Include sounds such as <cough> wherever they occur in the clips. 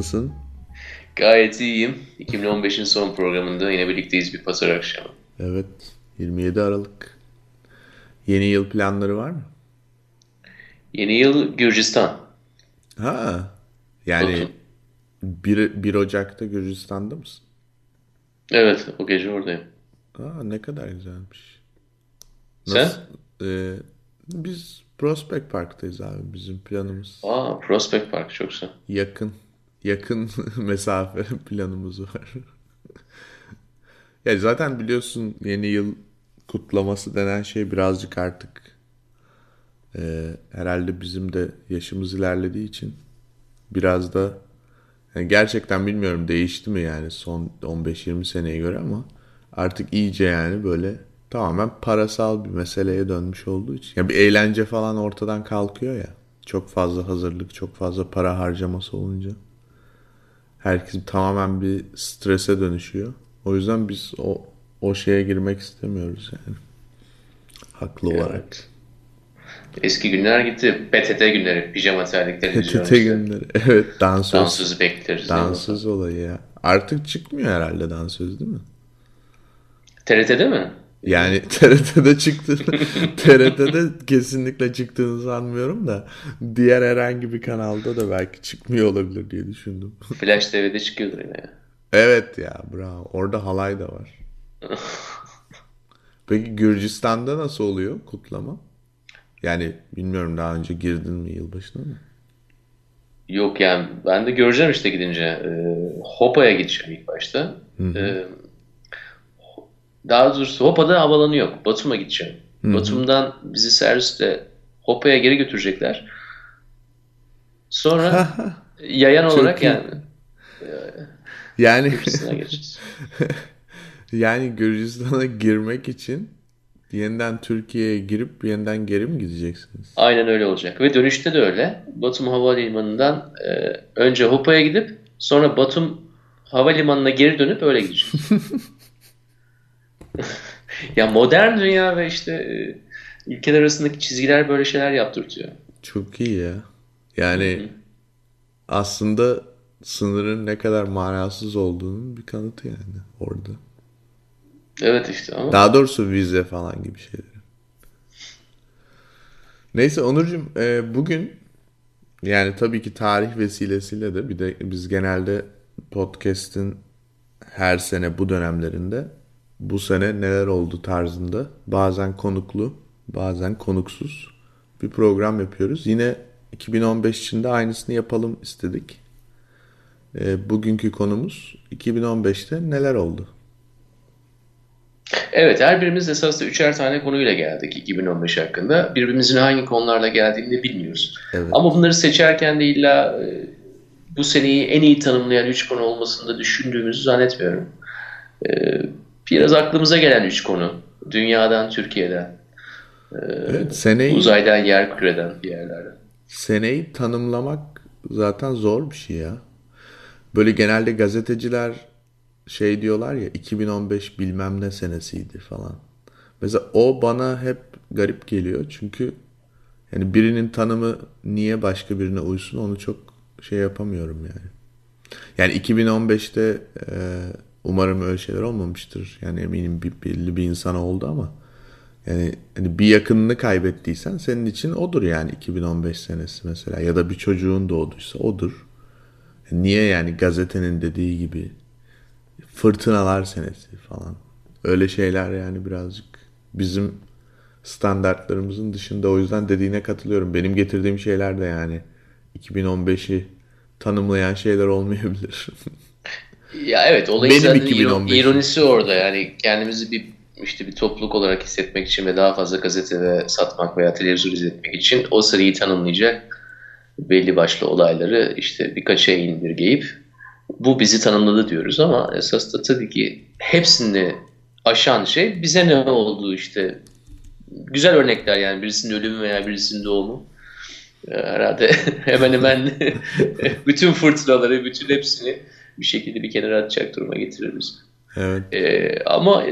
Nasılsın? Gayet iyiyim. 2015'in son programında yine birlikteyiz bir pazar akşamı. Evet. 27 Aralık. Yeni yıl planları var mı? Yeni yıl Gürcistan. Ha. Yani Batum. 1, 1 Ocak'ta Gürcistan'da mısın? Evet o gece oradayım. Aa, ne kadar güzelmiş. Sen? Ee, biz Prospect Park'tayız abi. Bizim planımız Aa Prospect Park çok güzel. yakın. Yakın <laughs> mesafe planımız var. ya zaten biliyorsun yeni yıl kutlaması denen şey birazcık artık e, herhalde bizim de yaşımız ilerlediği için biraz da yani gerçekten bilmiyorum değişti mi yani son 15-20 seneye göre ama artık iyice yani böyle tamamen parasal bir meseleye dönmüş olduğu için. Ya bir eğlence falan ortadan kalkıyor ya. Çok fazla hazırlık, çok fazla para harcaması olunca. Herkes tamamen bir strese dönüşüyor. O yüzden biz o o şeye girmek istemiyoruz yani. Haklı olarak. Eski günler gitti. PTT günleri. Pijama terlik televizyon PTT işte. günleri. <laughs> Evet dansöz. Dansözü bekleriz. Dansöz olayı ya. Artık çıkmıyor herhalde dansöz değil mi? TRT'de mi? Yani <laughs> TRT'de çıktı. TRT'de kesinlikle çıktığını sanmıyorum da diğer herhangi bir kanalda da belki çıkmıyor olabilir diye düşündüm. <laughs> Flash TV'de çıkıyordur yine. ya. Evet ya bravo. Orada halay da var. <laughs> Peki Gürcistan'da nasıl oluyor kutlama? Yani bilmiyorum daha önce girdin mi yılbaşına mı? Yok yani ben de göreceğim işte gidince. Ee, Hopa'ya gideceğim ilk başta. Ee, daha doğrusu Hopa'da havalanı yok. Batum'a gideceğim. Batum'dan bizi servisle Hopa'ya geri götürecekler. Sonra <laughs> yayan olarak iyi. yani <laughs> Yani geçeceğiz. <laughs> yani Gürcistan'a girmek için yeniden Türkiye'ye girip yeniden geri mi gideceksiniz? Aynen öyle olacak. Ve dönüşte de öyle. Batum Havalimanı'ndan e, önce Hopa'ya gidip sonra Batum Havalimanı'na geri dönüp öyle gideceğiz. <laughs> ya modern dünya ve işte e, ülkeler arasındaki çizgiler böyle şeyler yaptırtıyor. Çok iyi ya. Yani aslında sınırın ne kadar manasız olduğunun bir kanıtı yani orada. Evet işte ama Daha doğrusu vize falan gibi şeyler. Neyse Onurcuğum e, bugün yani tabii ki tarih vesilesiyle de bir de biz genelde podcast'in her sene bu dönemlerinde bu sene neler oldu tarzında bazen konuklu bazen konuksuz bir program yapıyoruz. Yine 2015 için de aynısını yapalım istedik. E, bugünkü konumuz 2015'te neler oldu? Evet, her birimiz esasında üçer tane konuyla geldik 2015 hakkında. Birbirimizin hangi konularla geldiğini de bilmiyoruz. Evet. Ama bunları seçerken de illa e, bu seneyi en iyi tanımlayan üç konu olmasını da düşündüğümüzü zannetmiyorum. E, biraz aklımıza gelen üç konu. Dünyadan, Türkiye'den, Evet, seneyi uzaydan, yer küreden bir yerlerden. Seneyi tanımlamak zaten zor bir şey ya. Böyle genelde gazeteciler şey diyorlar ya 2015 bilmem ne senesiydi falan. Mesela o bana hep garip geliyor çünkü yani birinin tanımı niye başka birine uysun onu çok şey yapamıyorum yani. Yani 2015'te e, umarım öyle şeyler olmamıştır. Yani eminim bir, belli bir insan oldu ama yani hani bir yakınını kaybettiysen senin için odur yani 2015 senesi mesela ya da bir çocuğun doğduysa odur. Niye yani gazetenin dediği gibi fırtınalar senesi falan. Öyle şeyler yani birazcık bizim standartlarımızın dışında o yüzden dediğine katılıyorum. Benim getirdiğim şeyler de yani 2015'i tanımlayan şeyler olmayabilir. <laughs> Ya evet olayın Benim zaten 2015. ironisi orada. Yani kendimizi bir işte bir topluluk olarak hissetmek için ve daha fazla gazetede satmak veya televizyon izletmek için o seriyi tanımlayacak belli başlı olayları işte birkaça indirgeyip bu bizi tanımladı diyoruz ama esas da tabii ki hepsini aşan şey bize ne oldu işte. Güzel örnekler yani birisinin ölümü veya birisinin doğumu. Ee, herhalde <laughs> hemen hemen <laughs> bütün fırtınaları bütün hepsini bir şekilde bir kenara atacak duruma getirir bizi. Evet. Ee, ama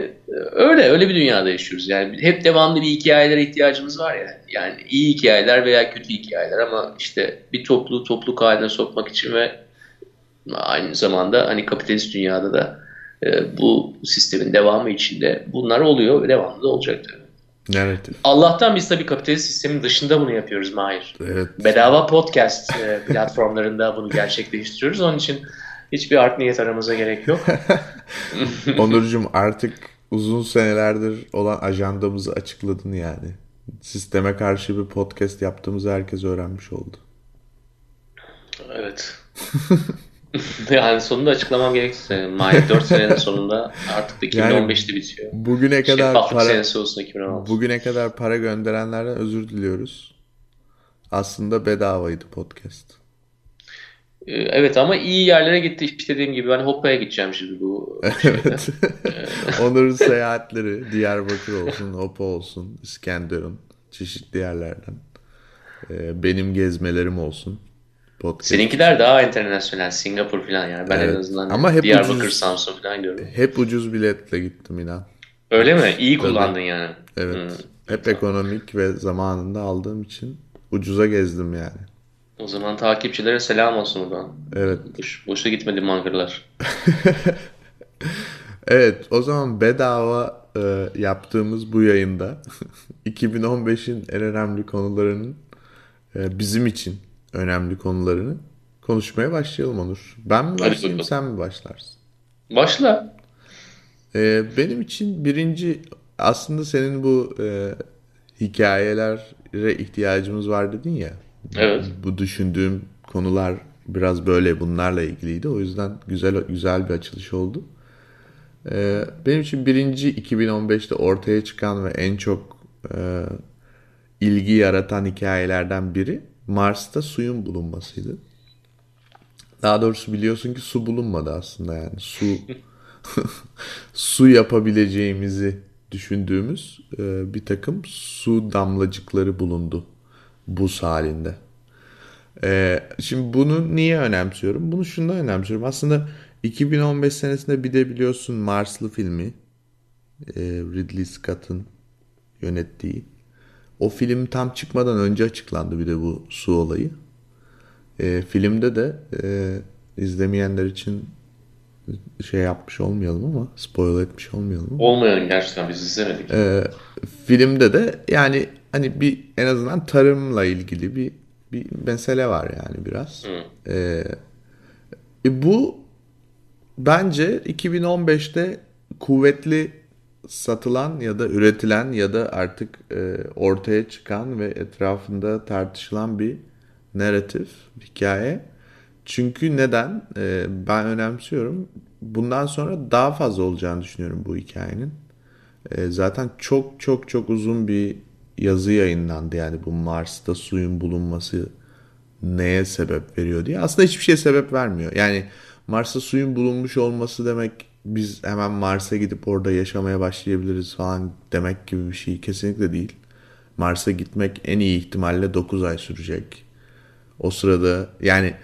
öyle öyle bir dünyada yaşıyoruz. Yani hep devamlı bir hikayelere ihtiyacımız var ya. Yani iyi hikayeler veya kötü hikayeler ama işte bir topluluğu topluluk haline sokmak için ve aynı zamanda hani kapitalist dünyada da e, bu sistemin devamı içinde bunlar oluyor ve devamlı da olacak tabii. Narratif. Allah'tan biz tabii kapitalist sistemin dışında bunu yapıyoruz Mahir. Evet. Bedava podcast e, platformlarında bunu gerçekleştiriyoruz. Onun için hiçbir art niyet aramıza gerek yok. <laughs> Onurcuğum artık uzun senelerdir olan ajandamızı açıkladın yani. Sisteme karşı bir podcast yaptığımızı herkes öğrenmiş oldu. Evet. <laughs> yani sonunda açıklamam gerekirse Mahir 4 senenin sonunda artık da 2015'te bitiyor. Bugüne kadar Şeffaflık para senesi olsun 2016. bugüne kadar para gönderenlerden özür diliyoruz. Aslında bedavaydı podcast. Ee, Evet ama iyi yerlere gitti. İşte dediğim gibi ben Hoppa'ya gideceğim şimdi bu. <laughs> Evet. <laughs> Onur'un seyahatleri Diyarbakır olsun, Hopa olsun, İskenderun, çeşitli yerlerden. Ee, benim gezmelerim olsun. Podcast. Seninkiler daha internasyonel. Singapur falan yani. Ben Evet. en azından Ama hep Diyarbakır, ucuz. Samsun falan gördüm. Hep ucuz biletle gittim inan. Öyle mi? İyi kullandın yani. Evet. Hmm. Hep ekonomik ve zamanında aldığım için ucuza gezdim yani. O zaman takipçilere selam olsun buradan. Evet. Boş, boşa gitmedi mangırlar. <laughs> Evet, o zaman bedava e, yaptığımız bu yayında <laughs> 2015'in en önemli konularının e, bizim için önemli konularını konuşmaya başlayalım Onur. Ben mi başlayayım, sen mi başlarsın? Başla. E, benim için birinci aslında senin bu e, hikayelere ihtiyacımız var dedin ya. Evet. Bu düşündüğüm konular biraz böyle bunlarla ilgiliydi. O yüzden güzel güzel bir açılış oldu. Ee, benim için birinci 2015'te ortaya çıkan ve en çok e, ilgi yaratan hikayelerden biri Mars'ta suyun bulunmasıydı. Daha doğrusu biliyorsun ki su bulunmadı aslında yani su <laughs> su yapabileceğimizi düşündüğümüz e, bir takım su damlacıkları bulundu buz halinde. Ee, şimdi bunu niye önemsiyorum? Bunu şundan önemsiyorum. Aslında 2015 senesinde bir de biliyorsun Marslı filmi e, Ridley Scott'ın yönettiği. O film tam çıkmadan önce açıklandı bir de bu su olayı. E, filmde de e, izlemeyenler için şey yapmış olmayalım ama spoil etmiş olmayalım ama Olmayan gerçekten biz izlemedik. e, filmde de yani hani bir en azından tarımla ilgili bir bir mesele var yani biraz. Hı. E, e, bu bence 2015'te kuvvetli satılan ya da üretilen ya da artık e, ortaya çıkan ve etrafında tartışılan bir narratif, hikaye. Çünkü neden? E, ben önemsiyorum. Bundan sonra daha fazla olacağını düşünüyorum bu hikayenin. E, zaten çok çok çok uzun bir yazı yayınlandı yani bu Mars'ta suyun bulunması neye sebep veriyor diye. Aslında hiçbir şeye sebep vermiyor. Yani Mars'ta suyun bulunmuş olması demek biz hemen Mars'a gidip orada yaşamaya başlayabiliriz falan demek gibi bir şey kesinlikle değil. Mars'a gitmek en iyi ihtimalle 9 ay sürecek. O sırada yani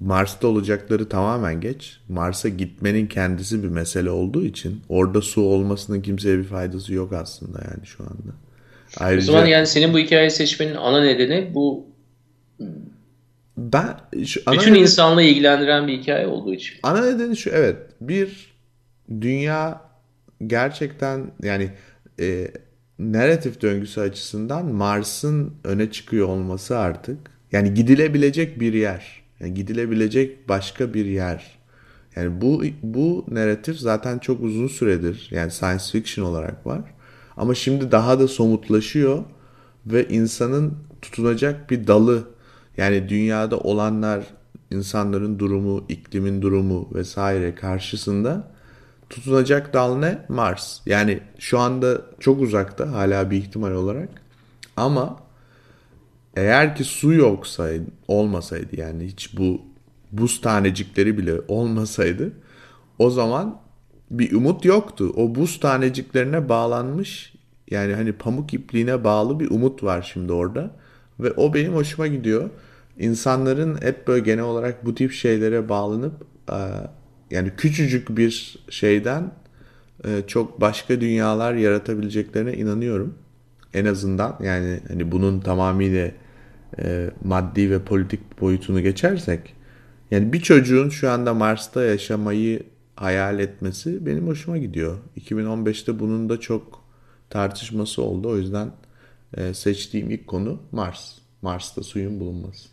Mars'ta olacakları tamamen geç. Mars'a gitmenin kendisi bir mesele olduğu için orada su olmasının kimseye bir faydası yok aslında yani şu anda. O Ayrıca zaman yani senin bu hikayeyi seçmenin ana nedeni bu ben şu ana bütün nedeni- insanlığı ilgilendiren bir hikaye olduğu için. Ana nedeni şu evet. Bir dünya gerçekten yani e, narratif döngüsü açısından Mars'ın öne çıkıyor olması artık yani gidilebilecek bir yer yani gidilebilecek başka bir yer. Yani bu bu narratif zaten çok uzun süredir yani science fiction olarak var ama şimdi daha da somutlaşıyor ve insanın tutunacak bir dalı yani dünyada olanlar insanların durumu, iklimin durumu vesaire karşısında tutunacak dal ne? Mars. Yani şu anda çok uzakta hala bir ihtimal olarak ama eğer ki su yoksaydı, olmasaydı yani hiç bu buz tanecikleri bile olmasaydı o zaman bir umut yoktu. O buz taneciklerine bağlanmış yani hani pamuk ipliğine bağlı bir umut var şimdi orada ve o benim hoşuma gidiyor. İnsanların hep böyle genel olarak bu tip şeylere bağlanıp e, yani küçücük bir şeyden e, çok başka dünyalar yaratabileceklerine inanıyorum. En azından yani hani bunun tamamıyla e, maddi ve politik boyutunu geçersek yani bir çocuğun şu anda Mars'ta yaşamayı hayal etmesi benim hoşuma gidiyor. 2015'te bunun da çok tartışması oldu. O yüzden e, seçtiğim ilk konu Mars. Mars'ta suyun bulunması.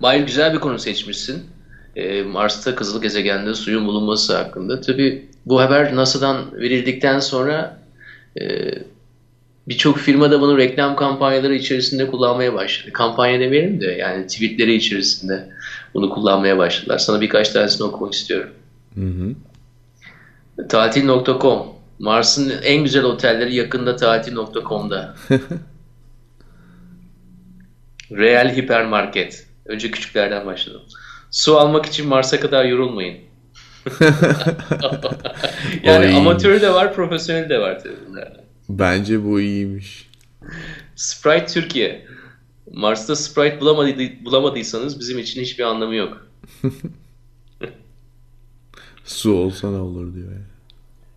Mahir güzel bir konu seçmişsin. Ee, Mars'ta kızıl gezegende suyun bulunması hakkında. Tabii bu haber NASA'dan verildikten sonra e, birçok firma da bunu reklam kampanyaları içerisinde kullanmaya başladı. Kampanya demeyelim de yani tweetleri içerisinde bunu kullanmaya başladılar. Sana birkaç tanesini okumak istiyorum. Tatil.com Mars'ın en güzel otelleri yakında tatil.com'da. <laughs> Real hipermarket. Önce küçüklerden başladım. Su almak için Mars'a kadar yorulmayın. <laughs> yani Oy. amatörü de var, profesyonel de var tabii. Bence bu iyiymiş. Sprite Türkiye. Mars'ta Sprite bulamadı, bulamadıysanız bizim için hiçbir anlamı yok. <laughs> Su olsa ne olur diyor. Yani.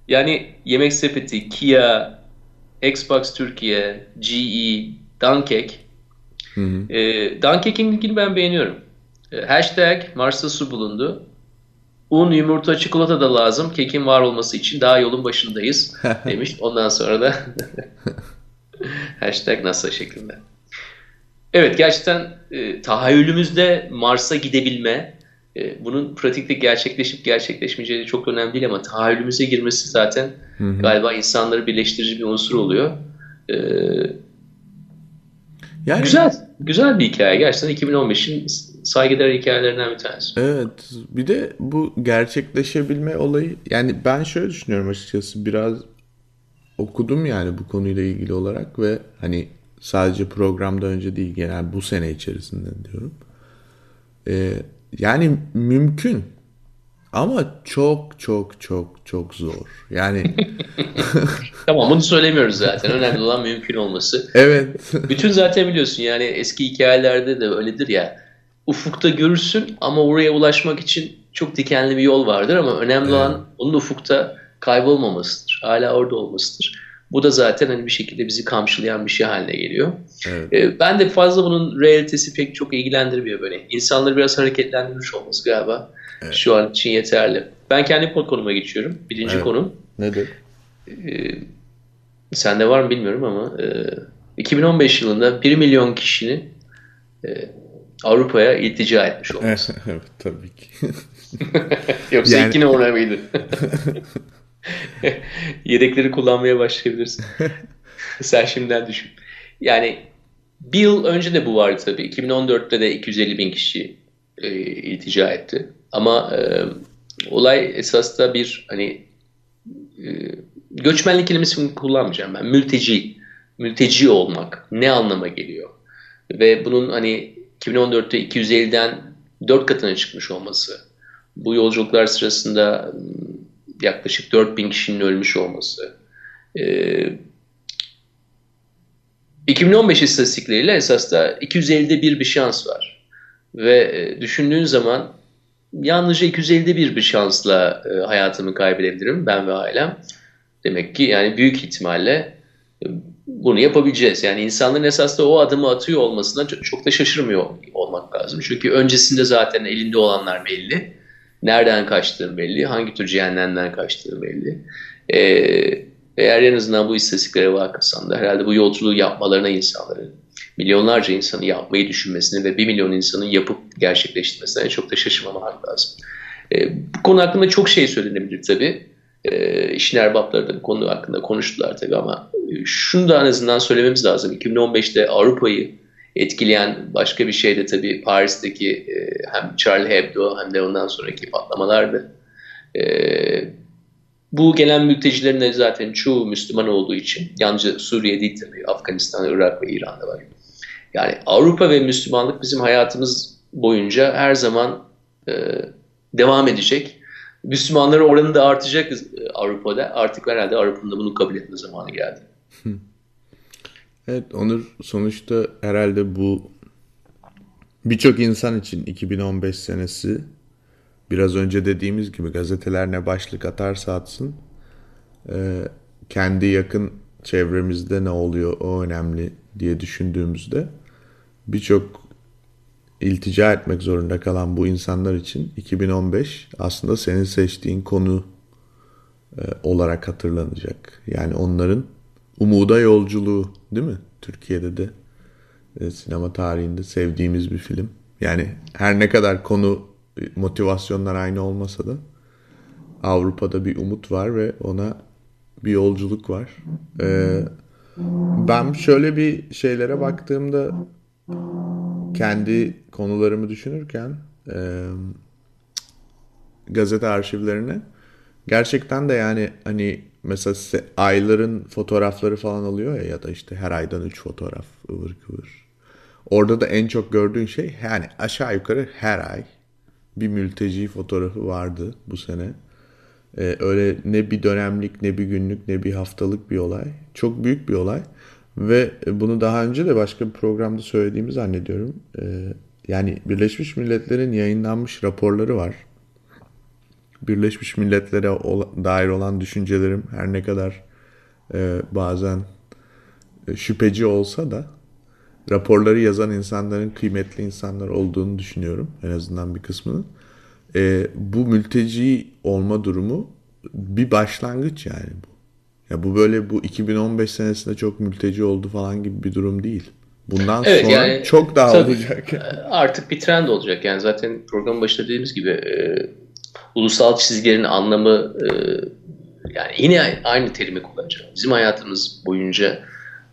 yani yemek sepeti, Kia, Xbox Türkiye, GE, Dunkek. Hı hı. E, Dunkek'in linkini ben beğeniyorum. E, hashtag Mars'ta su bulundu. Un, yumurta, çikolata da lazım. Kekin var olması için daha yolun başındayız <laughs> demiş. Ondan sonra da <laughs> hashtag NASA şeklinde. Evet gerçekten e, tahayyülümüzde Mars'a gidebilme, e, bunun pratikte gerçekleşip gerçekleşmeyeceği çok önemli değil ama tahayyülümüze girmesi zaten hı hı. galiba insanları birleştirici bir unsur oluyor. E, yani, güzel, güzel bir hikaye. Gerçekten 2015'in saygıdeğer hikayelerinden bir tanesi. Evet. Bir de bu gerçekleşebilme olayı yani ben şöyle düşünüyorum açıkçası biraz okudum yani bu konuyla ilgili olarak ve hani sadece programda önce değil genel bu sene içerisinde diyorum. Ee, yani mümkün ama çok çok çok çok zor. Yani <laughs> tamam bunu söylemiyoruz zaten. Önemli olan mümkün olması. Evet. <laughs> Bütün zaten biliyorsun yani eski hikayelerde de öyledir ya ufukta görürsün ama oraya ulaşmak için çok dikenli bir yol vardır ama önemli evet. olan onun ufukta kaybolmamasıdır. Hala orada olmasıdır. Bu da zaten hani bir şekilde bizi kamçılayan bir şey haline geliyor. Evet. Ee, ben de fazla bunun realitesi pek çok ilgilendirmiyor böyle. İnsanları biraz hareketlendirmiş olması galiba evet. şu an için yeterli. Ben kendi konuma geçiyorum. Birinci evet. konum. Nedir? Ee, sende var mı bilmiyorum ama e, 2015 yılında 1 milyon kişinin e, Avrupa'ya iltica etmiş olması. <laughs> evet tabii ki. <laughs> Yoksa yani... iki numara mıydı? <laughs> <laughs> Yedekleri kullanmaya başlayabilirsin. <laughs> Sen şimdiden düşün. Yani bir yıl önce de bu vardı tabii. 2014'te de 250 bin kişi e, iltica etti. Ama e, olay esas da bir hani e, göçmenlik kelimesini kullanmayacağım ben. Mülteci. Mülteci olmak ne anlama geliyor? Ve bunun hani 2014'te 250'den 4 katına çıkmış olması, bu yolculuklar sırasında yaklaşık 4000 kişinin ölmüş olması, 2015 istatistikleriyle esas da 250'de bir bir şans var. Ve düşündüğün zaman yalnızca 250'de bir bir şansla hayatımı kaybedebilirim ben ve ailem. Demek ki yani büyük ihtimalle bunu yapabileceğiz. Yani insanların esas da o adımı atıyor olmasına çok da şaşırmıyor olmak lazım. Çünkü öncesinde zaten elinde olanlar belli. Nereden kaçtığı belli. Hangi tür cehennemden kaçtığı belli. Ee, eğer en azından bu istatistiklere bakırsan da herhalde bu yolculuğu yapmalarına insanları, milyonlarca insanı yapmayı düşünmesini ve bir milyon insanın yapıp gerçekleştirmesine çok da şaşırmamak lazım. Ee, bu konu hakkında çok şey söylenebilir tabii. Ee, işin erbapları da bu konu hakkında konuştular tabii ama şunu da en azından söylememiz lazım. 2015'te Avrupa'yı etkileyen başka bir şey de tabii Paris'teki e, hem Charlie Hebdo hem de ondan sonraki patlamalardı. E, bu gelen mültecilerin de zaten çoğu Müslüman olduğu için yalnızca Suriye değil tabii Afganistan, Irak ve İran'da var. Yani Avrupa ve Müslümanlık bizim hayatımız boyunca her zaman e, devam edecek. Müslümanların oranı da artacak Avrupa'da. Artık herhalde Avrupa'nın da bunu kabul etme zamanı geldi. Evet Onur sonuçta herhalde bu birçok insan için 2015 senesi biraz önce dediğimiz gibi gazeteler ne başlık atarsa atsın e, kendi yakın çevremizde ne oluyor o önemli diye düşündüğümüzde birçok iltica etmek zorunda kalan bu insanlar için 2015 aslında senin seçtiğin konu e, olarak hatırlanacak. Yani onların umuda yolculuğu değil mi? Türkiye'de de e, sinema tarihinde sevdiğimiz bir film. Yani her ne kadar konu motivasyonlar aynı olmasa da Avrupa'da bir umut var ve ona bir yolculuk var. Ee, ben şöyle bir şeylere baktığımda kendi konularımı düşünürken e, gazete arşivlerine gerçekten de yani hani mesela ayların fotoğrafları falan alıyor ya ya da işte her aydan 3 fotoğraf ıvır kıvır. Orada da en çok gördüğün şey yani aşağı yukarı her ay bir mülteci fotoğrafı vardı bu sene. Ee, öyle ne bir dönemlik ne bir günlük ne bir haftalık bir olay. Çok büyük bir olay. Ve bunu daha önce de başka bir programda söylediğimi zannediyorum. Ee, yani Birleşmiş Milletler'in yayınlanmış raporları var. Birleşmiş Milletler'e dair olan düşüncelerim her ne kadar e, bazen e, şüpheci olsa da raporları yazan insanların kıymetli insanlar olduğunu düşünüyorum. En azından bir kısmının. E, bu mülteci olma durumu bir başlangıç yani bu. Ya bu böyle bu 2015 senesinde çok mülteci oldu falan gibi bir durum değil. Bundan evet, sonra yani, çok daha olacak. Artık bir trend olacak. Yani zaten program başında dediğimiz gibi e, ulusal çizgilerin anlamı e, yani yine aynı terimi kullanacağım. Bizim hayatımız boyunca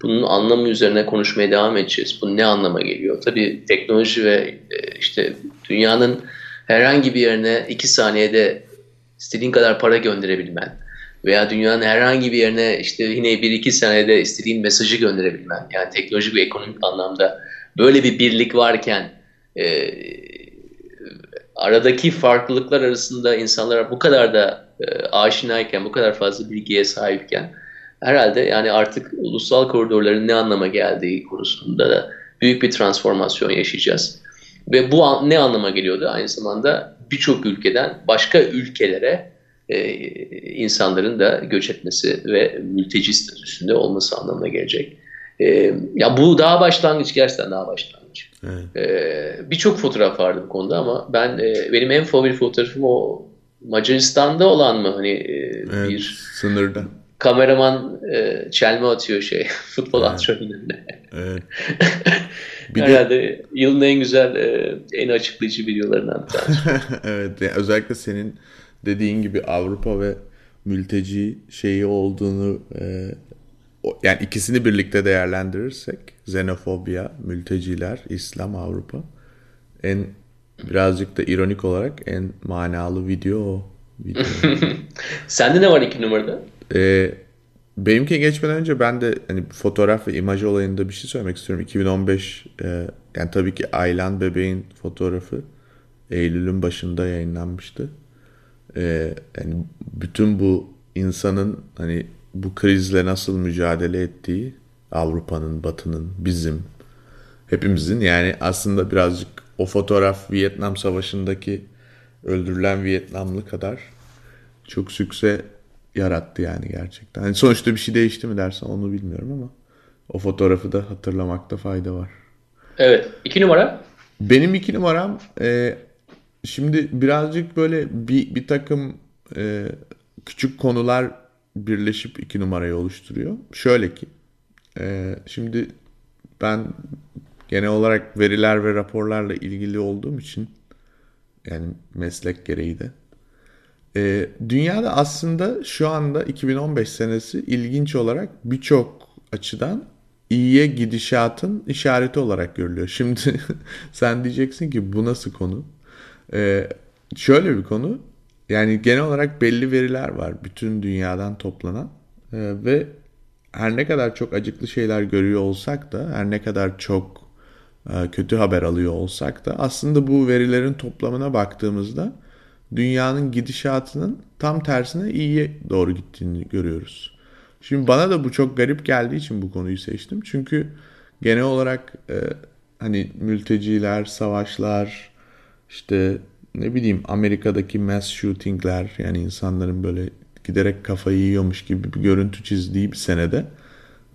bunun anlamı üzerine konuşmaya devam edeceğiz. Bu ne anlama geliyor? Tabii teknoloji ve e, işte dünyanın herhangi bir yerine iki saniyede istediğin kadar para gönderebilmen veya dünyanın herhangi bir yerine işte yine bir iki senede istediğin mesajı gönderebilmen yani teknolojik ve ekonomik anlamda böyle bir birlik varken e, aradaki farklılıklar arasında insanlar bu kadar da e, aşinayken, bu kadar fazla bilgiye sahipken herhalde yani artık ulusal koridorların ne anlama geldiği konusunda da büyük bir transformasyon yaşayacağız. Ve bu ne anlama geliyordu? Aynı zamanda birçok ülkeden başka ülkelere e, insanların da göç etmesi ve mülteci statüsünde olması anlamına gelecek. E, ya bu daha başlangıç gerçekten daha başlangıç. Evet. E, Birçok fotoğraf vardı bu konuda ama ben e, benim en favori fotoğrafım o Macaristan'da olan mı hani e, evet, bir sınırda kameraman e, çelme atıyor şey <laughs> futbol evet. antrenörüne. Evet. <laughs> Bir Herhalde de... yılın en güzel, e, en açıklayıcı videolarından bir tanesi. <laughs> evet, yani özellikle senin dediğin gibi Avrupa ve mülteci şeyi olduğunu e, yani ikisini birlikte değerlendirirsek xenofobya, mülteciler, İslam, Avrupa en birazcık da ironik olarak en manalı video o. Video. <laughs> Sende ne var iki numarada? Ee, benimki geçmeden önce ben de hani fotoğraf ve imaj olayında bir şey söylemek istiyorum. 2015 e, yani tabii ki Aylan bebeğin fotoğrafı Eylül'ün başında yayınlanmıştı. Ee, yani bütün bu insanın hani bu krizle nasıl mücadele ettiği Avrupa'nın, Batı'nın, bizim hepimizin yani aslında birazcık o fotoğraf Vietnam Savaşı'ndaki öldürülen Vietnamlı kadar çok sükse yarattı yani gerçekten. Yani sonuçta bir şey değişti mi dersen onu bilmiyorum ama o fotoğrafı da hatırlamakta fayda var. Evet. iki numara? Benim iki numaram e, şimdi birazcık böyle bir, bir takım e, küçük konular birleşip iki numarayı oluşturuyor. Şöyle ki e, şimdi ben genel olarak veriler ve raporlarla ilgili olduğum için yani meslek gereği de e, dünyada aslında şu anda 2015 senesi ilginç olarak birçok açıdan iyiye gidişatın işareti olarak görülüyor. Şimdi <laughs> sen diyeceksin ki bu nasıl konu? Ee, şöyle bir konu. Yani genel olarak belli veriler var bütün dünyadan toplanan ee, ve her ne kadar çok acıklı şeyler görüyor olsak da her ne kadar çok e, kötü haber alıyor olsak da aslında bu verilerin toplamına baktığımızda dünyanın gidişatının tam tersine iyiye doğru gittiğini görüyoruz. Şimdi bana da bu çok garip geldiği için bu konuyu seçtim. Çünkü genel olarak e, hani mülteciler, savaşlar, işte ne bileyim Amerika'daki mass shootingler yani insanların böyle giderek kafayı yiyormuş gibi bir görüntü çizdiği bir senede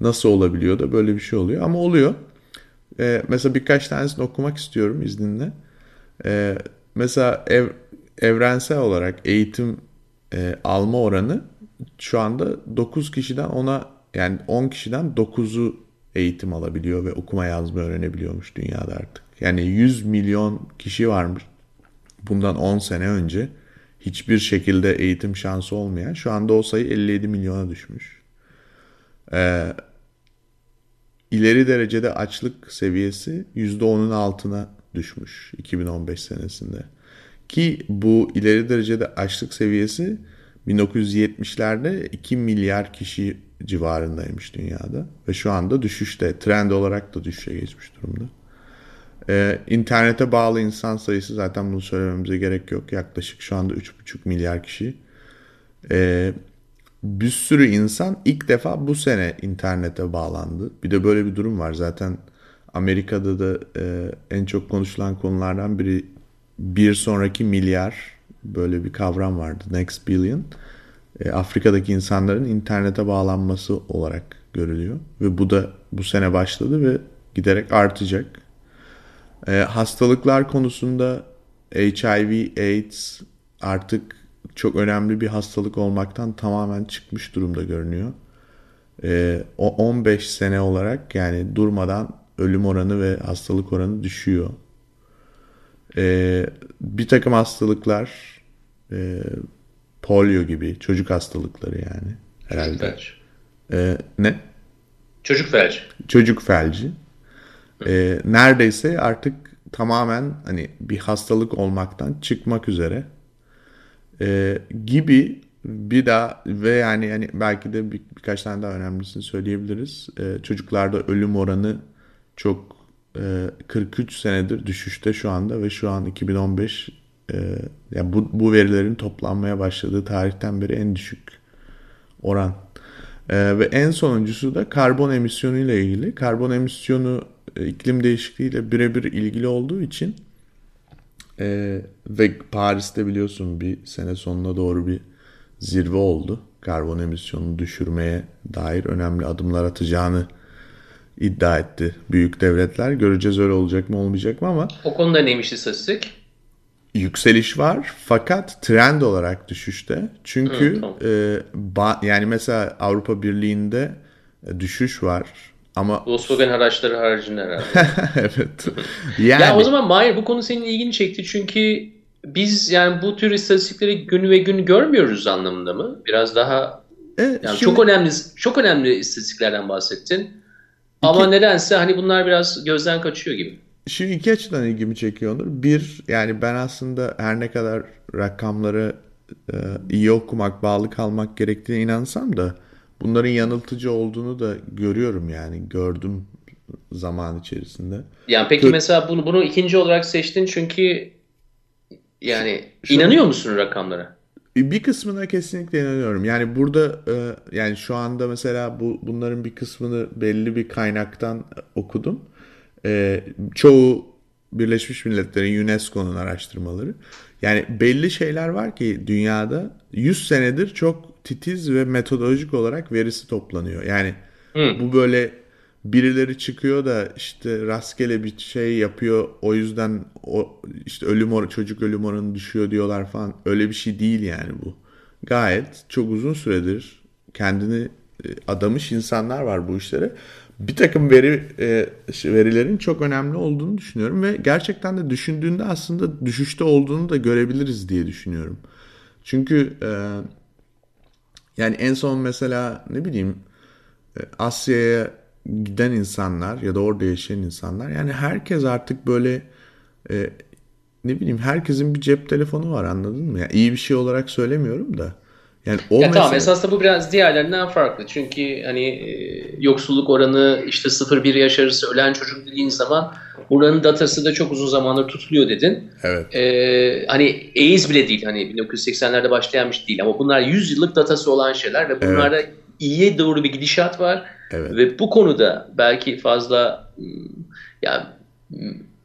nasıl olabiliyor da böyle bir şey oluyor ama oluyor. Ee, mesela birkaç tanesini okumak istiyorum izninle. Ee, mesela ev, evrensel olarak eğitim e, alma oranı şu anda 9 kişiden ona yani 10 kişiden 9'u eğitim alabiliyor ve okuma yazma öğrenebiliyormuş dünyada artık. Yani 100 milyon kişi varmış bundan 10 sene önce hiçbir şekilde eğitim şansı olmayan şu anda o sayı 57 milyona düşmüş. Ee, ileri derecede açlık seviyesi %10'un altına düşmüş 2015 senesinde. Ki bu ileri derecede açlık seviyesi 1970'lerde 2 milyar kişi civarındaymış dünyada. Ve şu anda düşüşte. Trend olarak da düşüşe geçmiş durumda. Ee, internete bağlı insan sayısı zaten bunu söylememize gerek yok. Yaklaşık şu anda 3,5 milyar kişi. Ee, bir sürü insan ilk defa bu sene internete bağlandı. Bir de böyle bir durum var. Zaten Amerika'da da e, en çok konuşulan konulardan biri bir sonraki milyar böyle bir kavram vardı. Next billion. E, Afrika'daki insanların internete bağlanması olarak görülüyor. Ve bu da bu sene başladı ve giderek artacak. E, hastalıklar konusunda HIV, AIDS artık çok önemli bir hastalık olmaktan tamamen çıkmış durumda görünüyor. E, o 15 sene olarak yani durmadan ölüm oranı ve hastalık oranı düşüyor. E, bir takım hastalıklar e, polio gibi çocuk hastalıkları yani. Herhalde. Çocuk felci. E, ne? Çocuk felci. Çocuk felci. E, neredeyse artık tamamen hani bir hastalık olmaktan çıkmak üzere e, gibi bir daha ve yani yani belki de bir, birkaç tane daha önemlisini söyleyebiliriz. E, çocuklarda ölüm oranı çok e, 43 senedir düşüşte şu anda ve şu an 2015 e, yani bu, bu verilerin toplanmaya başladığı tarihten beri en düşük oran. E, ve en sonuncusu da karbon emisyonu ile ilgili. Karbon emisyonu e, iklim değişikliğiyle birebir ilgili olduğu için e, ve Paris'te biliyorsun bir sene sonuna doğru bir zirve oldu. Karbon emisyonunu düşürmeye dair önemli adımlar atacağını iddia etti büyük devletler. Göreceğiz öyle olacak mı olmayacak mı ama. O konuda neymiş istatistik? Yükseliş var fakat trend olarak düşüşte. Çünkü Hı, tamam. e, ba, yani mesela Avrupa Birliği'nde e, düşüş var. Ama Volkswagen araçları haricinde herhalde. <laughs> evet. Yani... <laughs> Ya o zaman Mahir bu konu senin ilgini çekti çünkü biz yani bu tür istatistikleri gün ve gün görmüyoruz anlamında mı? Biraz daha evet, yani şimdi... çok önemli çok önemli istatistiklerden bahsettin. İki... Ama nedense hani bunlar biraz gözden kaçıyor gibi. Şu iki açıdan ilgimi çekiyor Onur. Bir yani ben aslında her ne kadar rakamları e, iyi okumak, bağlı kalmak gerektiğine inansam da bunların yanıltıcı olduğunu da görüyorum yani gördüm zaman içerisinde. Yani peki Kö- mesela bunu bunu ikinci olarak seçtin çünkü yani Şu, inanıyor musun rakamlara? Bir kısmına kesinlikle inanıyorum. Yani burada e, yani şu anda mesela bu bunların bir kısmını belli bir kaynaktan okudum. E, çoğu Birleşmiş Milletler'in UNESCO'nun araştırmaları. Yani belli şeyler var ki dünyada 100 senedir çok titiz ve metodolojik olarak verisi toplanıyor. Yani Hı. bu böyle birileri çıkıyor da işte rastgele bir şey yapıyor o yüzden o işte ölüm or çocuk ölüm oranı düşüyor diyorlar falan öyle bir şey değil yani bu. Gayet çok uzun süredir kendini e, adamış insanlar var bu işlere. Bir takım veri e, verilerin çok önemli olduğunu düşünüyorum ve gerçekten de düşündüğünde aslında düşüşte olduğunu da görebiliriz diye düşünüyorum. Çünkü e, yani en son mesela ne bileyim Asya'ya giden insanlar ya da orada yaşayan insanlar yani herkes artık böyle e, ne bileyim herkesin bir cep telefonu var anladın mı? Yani iyi bir şey olarak söylemiyorum da. Yani o ya mesela... Tamam esasında bu biraz diğerlerinden farklı. Çünkü hani e, yoksulluk oranı işte 0-1 yaş arası ölen çocuk dediğin zaman buranın datası da çok uzun zamandır tutuluyor dedin. Evet. Ee, hani AIDS bile değil hani 1980'lerde başlayan bir şey değil ama bunlar 100 yıllık datası olan şeyler ve bunlarda evet. iyiye doğru bir gidişat var Evet. Ve bu konuda belki fazla hmm, ya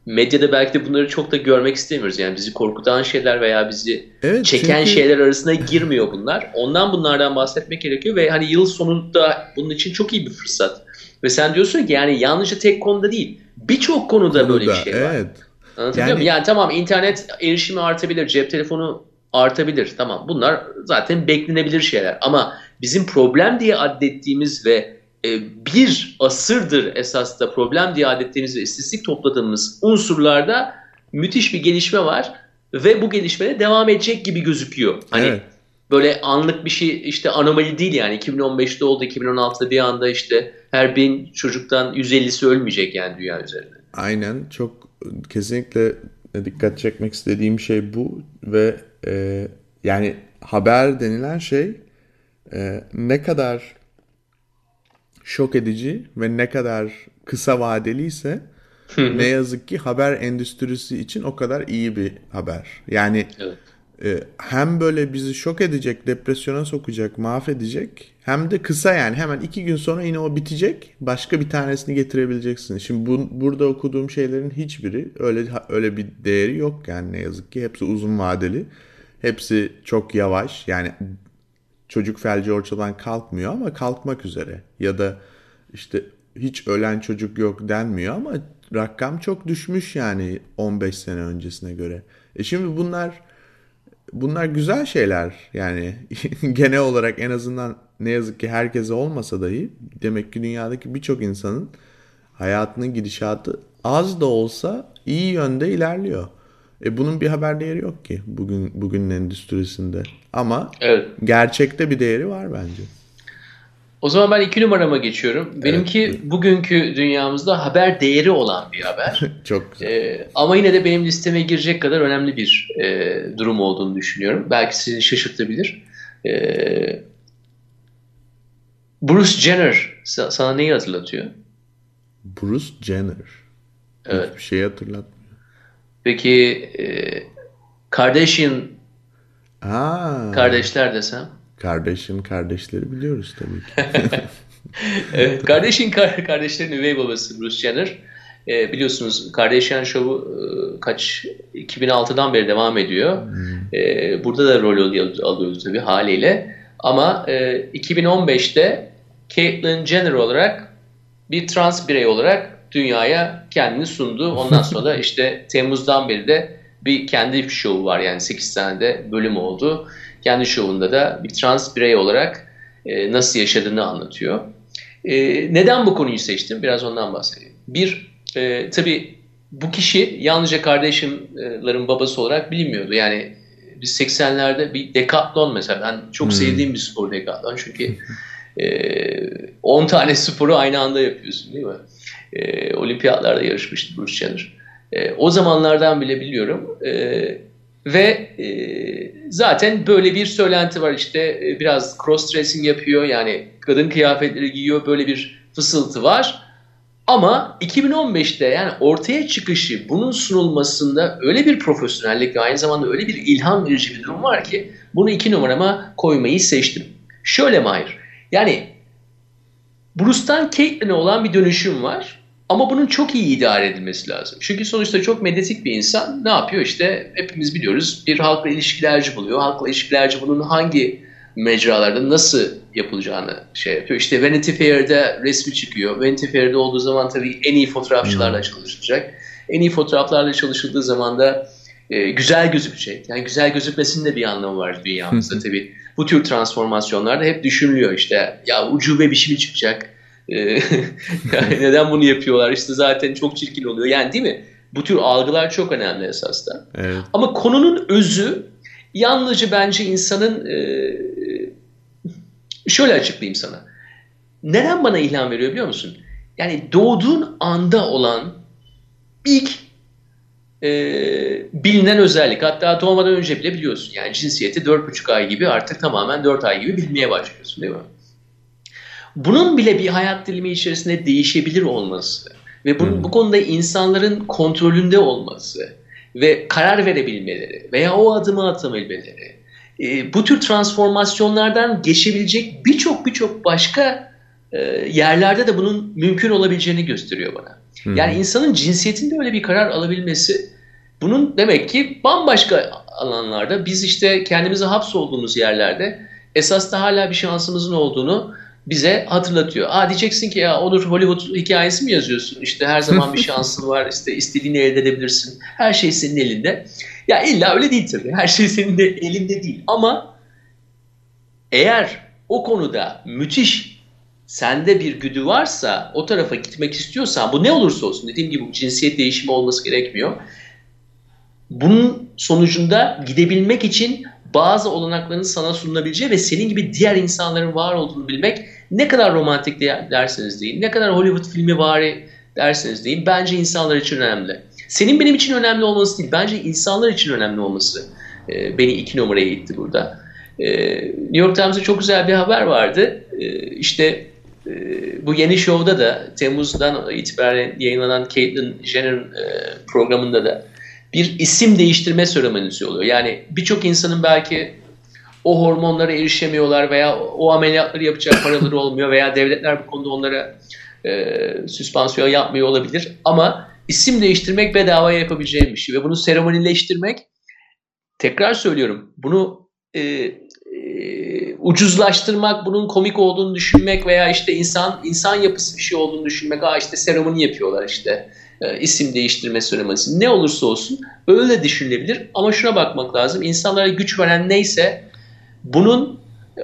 medyada belki de bunları çok da görmek istemiyoruz. Yani bizi korkutan şeyler veya bizi Evet, çeken çünkü- şeyler arasına girmiyor bunlar. Ondan bunlardan bahsetmek gerekiyor ve hani yıl sonunda bunun için çok iyi bir fırsat. Ve sen diyorsun ki yani yalnızca tek konuda değil birçok konuda, böyle bir Konuda, şey var. Evet. Anlatabiliyor Yani- muyum? Yani tamam internet erişimi artabilir, cep telefonu artabilir. Tamam bunlar zaten beklenebilir şeyler. Ama bizim problem diye adettiğimiz ve e, bir asırdır esas da problem diye adettiğimiz ve istatistik topladığımız unsurlarda müthiş bir gelişme var. Ve bu gelişme de devam edecek gibi gözüküyor. Hani Evet. böyle anlık bir şey işte anomali değil yani 2015'te oldu 2016'da bir anda işte her bin çocuktan 150'si ölmeyecek yani dünya üzerinde. Aynen çok kesinlikle dikkat çekmek istediğim şey bu ve e, yani haber denilen şey e, ne kadar şok edici ve ne kadar kısa vadeliyse ne yazık ki haber endüstrisi için o kadar iyi bir haber. Yani Evet. e, hem böyle bizi şok edecek, depresyona sokacak, mahvedecek hem de kısa yani hemen iki gün sonra yine o bitecek. Başka bir tanesini getirebileceksin. Şimdi bu, burada okuduğum şeylerin hiçbiri öyle öyle bir değeri yok yani ne yazık ki. Hepsi uzun vadeli. Hepsi çok yavaş. Yani çocuk felci ortadan kalkmıyor ama kalkmak üzere. Ya da işte hiç ölen çocuk yok denmiyor ama rakam çok düşmüş yani 15 sene öncesine göre. E şimdi bunlar bunlar güzel şeyler yani <laughs> genel olarak en azından ne yazık ki herkese olmasa dahi demek ki dünyadaki birçok insanın hayatının gidişatı az da olsa iyi yönde ilerliyor. E bunun bir haber değeri yok ki bugün bugünün endüstrisinde. Ama Evet. gerçekte bir değeri var bence. O zaman ben iki numarama geçiyorum. Benimki bugünkü dünyamızda haber değeri olan bir haber. <laughs> Çok güzel. Ee, ama yine de benim listeme girecek kadar önemli bir e, durum olduğunu düşünüyorum. Belki sizi şaşırtabilir. Ee, Bruce Jenner sa- sana neyi hatırlatıyor? Bruce Jenner. Evet. Hiçbir şey hatırlatmıyor. Peki e, Kardashian Aa, kardeşler desem? kardeşim kardeşleri biliyoruz tabii ki. <laughs> Evet, Kardashian kar- kardeşlerin üvey babası Bruce Jenner. Ee, biliyorsunuz Kardashian Show'u e, kaç 2006'dan beri devam ediyor. Ee, burada da rol alıyor- alıyoruz tabii haliyle. Ama e, 2015'te Caitlyn Jenner olarak bir trans birey olarak dünyaya kendini sundu. Ondan sonra da <laughs> işte Temmuz'dan beri de bir kendi şovu var yani 8 tane de bölüm oldu. Kendi şovunda da bir trans birey olarak e, nasıl yaşadığını anlatıyor. E, neden bu konuyu seçtim? Biraz ondan bahsedeyim. Bir, e, tabii bu kişi yalnızca kardeşimlerin babası olarak bilinmiyordu. Yani biz 80'lerde bir dekatlon mesela ben çok Hmm. sevdiğim bir spor dekatlon çünkü e, 10 tane sporu aynı anda yapıyorsun değil mi? E, olimpiyatlarda yarışmıştı Bruce Jenner. E, o zamanlardan bile biliyorum. E, ve e, zaten böyle bir söylenti var işte e, biraz cross dressing yapıyor yani kadın kıyafetleri giyiyor böyle bir fısıltı var. Ama 2015'te yani ortaya çıkışı bunun sunulmasında öyle bir profesyonellik ve aynı zamanda öyle bir ilham verici bir durum var ki bunu iki numarama koymayı seçtim. Şöyle Mahir yani Bruce'tan Caitlyn'e olan bir dönüşüm var. Ama bunun çok iyi idare edilmesi lazım. Çünkü sonuçta çok medyatik bir insan ne yapıyor? İşte hepimiz biliyoruz bir halkla ilişkilerci buluyor. Halkla ilişkilerci bunun hangi mecralarda nasıl yapılacağını şey yapıyor. İşte Vanity Fair'de resmi çıkıyor. Vanity Fair'de olduğu zaman tabii en iyi fotoğrafçılarla çalışılacak. En iyi fotoğraflarla çalışıldığı zaman da e, güzel gözükecek. Yani güzel gözükmesinin de bir anlamı var dünyamızda tabii. Bu tür transformasyonlarda hep düşünülüyor işte ya ucube bir şey mi çıkacak? E, <laughs> yani neden bunu yapıyorlar? İşte zaten çok çirkin oluyor. Yani değil mi? Bu tür algılar çok önemli esasda. Evet. Ama konunun özü yalnızca bence insanın e, şöyle açıklayayım sana. Neden bana ilham veriyor biliyor musun? Yani doğduğun anda olan ilk e, bilinen özellik. Hatta doğmadan önce bile biliyorsun. Yani cinsiyeti 4,5 ay gibi artık tamamen 4 ay gibi bilmeye başlıyorsun değil mi? Bunun bile bir hayat dilimi içerisinde değişebilir olması ve bunun, bu konuda insanların kontrolünde olması ve karar verebilmeleri veya o adımı atabilmeleri e, bu tür transformasyonlardan geçebilecek birçok birçok başka e, yerlerde de bunun mümkün olabileceğini gösteriyor bana. Yani insanın cinsiyetinde öyle bir karar alabilmesi bunun demek ki bambaşka alanlarda biz işte kendimizi hapsolduğumuz yerlerde esas da hala bir şansımızın olduğunu bize hatırlatıyor. Aa diyeceksin ki ya olur Hollywood hikayesi mi yazıyorsun? İşte her zaman bir <laughs> şansın var. işte istediğini elde edebilirsin. Her şey senin elinde. Ya illa öyle değil tabii. Her şey senin de elinde değil. Ama eğer o konuda müthiş sende bir güdü varsa o tarafa gitmek istiyorsan bu ne olursa olsun dediğim gibi cinsiyet değişimi olması gerekmiyor. Bunun sonucunda gidebilmek için bazı olanakların sana sunulabileceği ve senin gibi diğer insanların var olduğunu bilmek ne kadar romantik derseniz deyin, ne kadar Hollywood filmi vari derseniz deyin bence insanlar için önemli. Senin benim için önemli olması değil, bence insanlar için önemli olması e, beni iki numaraya itti burada. E, New York Times'da çok güzel bir haber vardı. E, işte e, bu yeni şovda da Temmuz'dan itibaren yayınlanan Caitlyn Jenner'ın e, programında da bir isim değiştirme seremonisi oluyor. Yani birçok insanın belki o hormonlara erişemiyorlar veya o ameliyatları yapacak paraları olmuyor veya devletler bu konuda onlara e, süspansiyon yapmıyor olabilir. Ama isim değiştirmek bedava yapabileceğim bir şey ve bunu seremonileştirmek tekrar söylüyorum bunu e, e, ucuzlaştırmak, bunun komik olduğunu düşünmek veya işte insan insan yapısı bir şey olduğunu düşünmek. Aa işte seremoni yapıyorlar işte e, isim değiştirme seremonisi. Ne olursa olsun öyle düşünülebilir ama şuna bakmak lazım. İnsanlara güç veren neyse bunun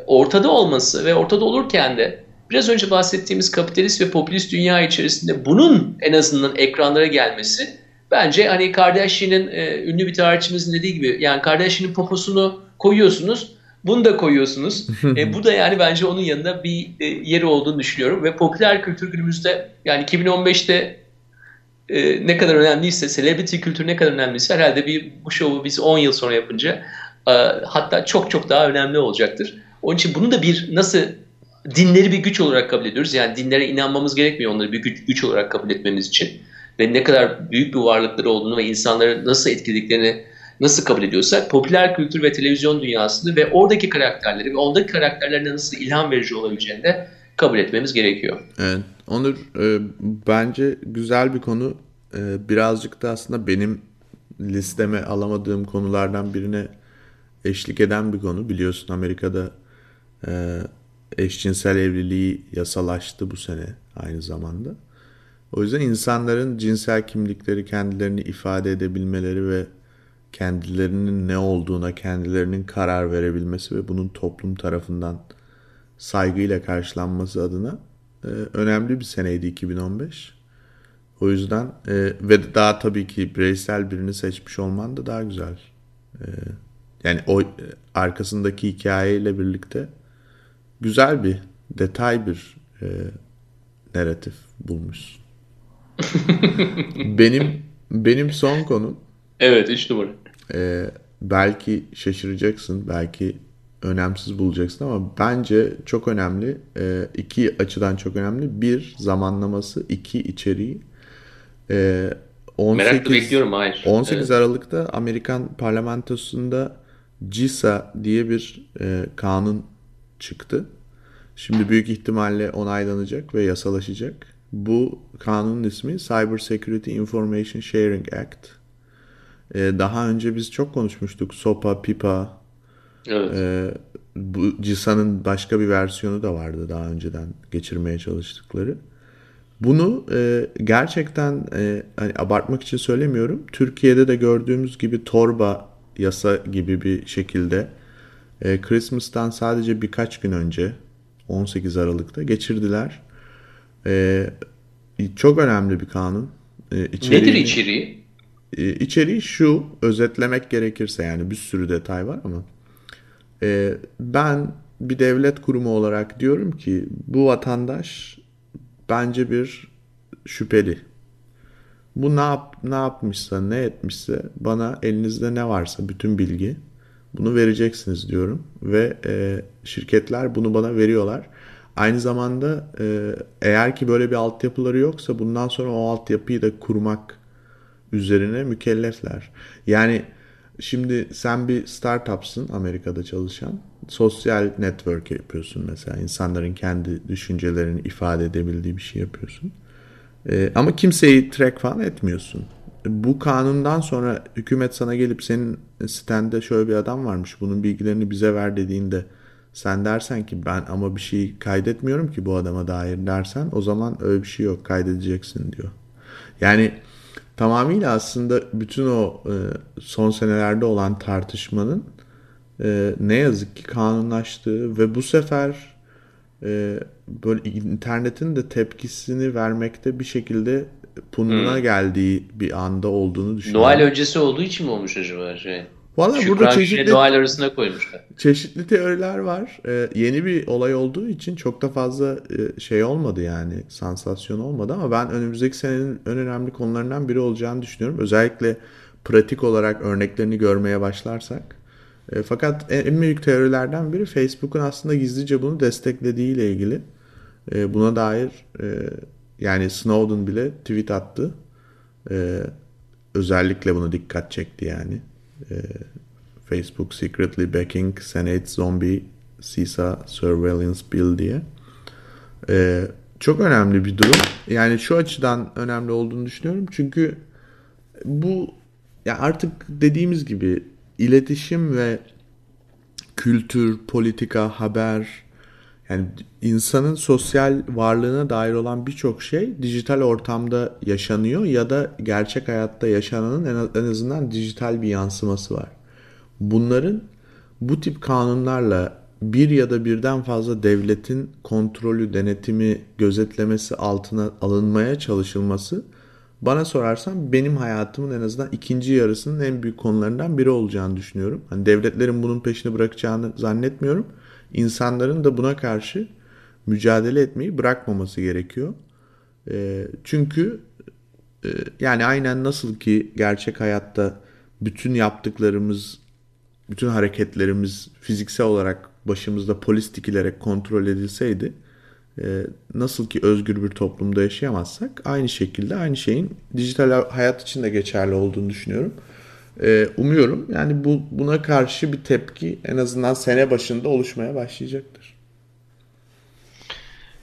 ortada olması ve ortada olurken de biraz önce bahsettiğimiz kapitalist ve popülist dünya içerisinde bunun en azından ekranlara gelmesi bence hani Kardashian'ın e, ünlü bir tarihçimizin dediği gibi yani Kardashian'ın poposunu koyuyorsunuz bunu da koyuyorsunuz. <laughs> e, bu da yani bence onun yanında bir e, yeri olduğunu düşünüyorum ve popüler kültür günümüzde yani 2015'te e, ne kadar önemliyse, celebrity kültür ne kadar önemliyse herhalde bir bu şovu biz 10 yıl sonra yapınca hatta çok çok daha önemli olacaktır. Onun için bunu da bir nasıl dinleri bir güç olarak kabul ediyoruz. Yani dinlere inanmamız gerekmiyor onları bir güç, güç olarak kabul etmemiz için. Ve ne kadar büyük bir varlıkları olduğunu ve insanları nasıl etkilediklerini nasıl kabul ediyorsak popüler kültür ve televizyon dünyasını ve oradaki karakterleri ve ondaki karakterlerine nasıl ilham verici olabileceğini de kabul etmemiz gerekiyor. Evet. Onur e, bence güzel bir konu. E, birazcık da aslında benim listeme alamadığım konulardan birine eşlik eden bir konu. Biliyorsun Amerika'da e, eşcinsel evliliği yasalaştı bu sene aynı zamanda. O yüzden insanların cinsel kimlikleri kendilerini ifade edebilmeleri ve kendilerinin ne olduğuna kendilerinin karar verebilmesi ve bunun toplum tarafından saygıyla karşılanması adına e, önemli bir seneydi 2015. O yüzden e, ve daha tabii ki bireysel birini seçmiş olman da daha güzel. E, yani o e, arkasındaki hikayeyle birlikte güzel bir detay bir e, narratif bulmuş. <laughs> benim benim son konum Evet 3 numara. E, belki şaşıracaksın, belki önemsiz bulacaksın ama bence çok önemli. E, iki açıdan çok önemli. Bir zamanlaması, iki içeriği. E, 18, Merakla bekliyorum hayır. 18 evet. Aralık'ta Amerikan parlamentosunda CISA diye bir e, kanun çıktı. Şimdi büyük ihtimalle onaylanacak ve yasalaşacak. Bu kanunun ismi Cyber Security Information Sharing Act. Ee, daha önce biz çok konuşmuştuk. SOPA, PIPA. Evet. Ee, bu CISA'nın başka bir versiyonu da vardı daha önceden geçirmeye çalıştıkları. Bunu e, gerçekten e, hani abartmak için söylemiyorum. Türkiye'de de gördüğümüz gibi torba yasa gibi bir şekilde e, Christmas'tan sadece birkaç gün önce 18 Aralık'ta geçirdiler. E, çok önemli bir kanun. E, içeriği, Nedir içeriği? E, içeriği şu, özetlemek gerekirse yani bir sürü detay var ama e, ben bir devlet kurumu olarak diyorum ki bu vatandaş bence bir şüpheli. Bu ne, yap, ne yapmışsa, ne etmişse bana elinizde ne varsa bütün bilgi bunu vereceksiniz diyorum. Ve e, şirketler bunu bana veriyorlar. Aynı zamanda e, eğer ki böyle bir altyapıları yoksa bundan sonra o altyapıyı da kurmak üzerine mükellefler. Yani şimdi sen bir startupsın Amerika'da çalışan. Sosyal network yapıyorsun mesela. insanların kendi düşüncelerini ifade edebildiği bir şey yapıyorsun. E, ama kimseyi track falan etmiyorsun. Bu kanundan sonra hükümet sana gelip senin sitende şöyle bir adam varmış bunun bilgilerini bize ver dediğinde sen dersen ki ben ama bir şey kaydetmiyorum ki bu adama dair dersen o zaman öyle bir şey yok kaydedeceksin diyor. Yani tamamıyla aslında bütün o e, son senelerde olan tartışmanın e, ne yazık ki kanunlaştığı ve bu sefer e, böyle internetin de tepkisini vermekte bir şekilde pununa hmm. geldiği bir anda olduğunu düşünüyorum. Noel öncesi olduğu için mi olmuş acaba şey? Valla burada çeşitli Noel arasına koymuşlar. Çeşitli teoriler var. Ee, yeni bir olay olduğu için çok da fazla e, şey olmadı yani sansasyon olmadı ama ben önümüzdeki senenin en önemli konularından biri olacağını düşünüyorum. Özellikle pratik olarak örneklerini görmeye başlarsak. E, fakat en büyük teorilerden biri Facebook'un aslında gizlice bunu desteklediği ile ilgili. E, buna dair e, yani Snowden bile tweet attı. E, özellikle bunu dikkat çekti yani. E, Facebook secretly backing Senate zombie CISA surveillance bill diye. E, çok önemli bir durum. Yani şu açıdan önemli olduğunu düşünüyorum. Çünkü bu ya artık dediğimiz gibi iletişim ve kültür, politika, haber yani insanın sosyal varlığına dair olan birçok şey dijital ortamda yaşanıyor ya da gerçek hayatta yaşananın en azından dijital bir yansıması var. Bunların bu tip kanunlarla bir ya da birden fazla devletin kontrolü, denetimi, gözetlemesi altına alınmaya çalışılması bana sorarsan benim hayatımın en azından ikinci yarısının en büyük konularından biri olacağını düşünüyorum. Hani devletlerin bunun peşini bırakacağını zannetmiyorum. İnsanların da buna karşı mücadele etmeyi bırakmaması gerekiyor. E, çünkü e, yani aynen nasıl ki gerçek hayatta bütün yaptıklarımız, bütün hareketlerimiz fiziksel olarak başımızda polis dikilerek kontrol edilseydi nasıl ki özgür bir toplumda yaşayamazsak aynı şekilde aynı şeyin dijital hayat için de geçerli olduğunu düşünüyorum. E, umuyorum yani bu buna karşı bir tepki en azından sene başında oluşmaya başlayacaktır.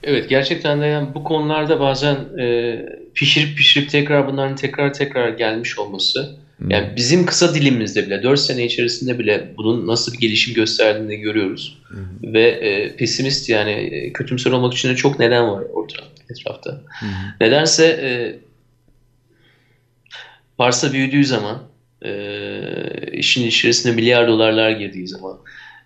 Evet gerçekten de yani bu konularda bazen e, pişirip pişirip tekrar bunların tekrar tekrar gelmiş olması yani bizim kısa dilimizde bile 4 sene içerisinde bile bunun nasıl bir gelişim gösterdiğini görüyoruz. Hı-hı. Ve e, pesimist yani e, kötümser olmak için de çok neden var orada etrafta. Hı-hı. Nedense e, Parsa büyüdüğü zaman e, işin içerisine milyar dolarlar girdiği zaman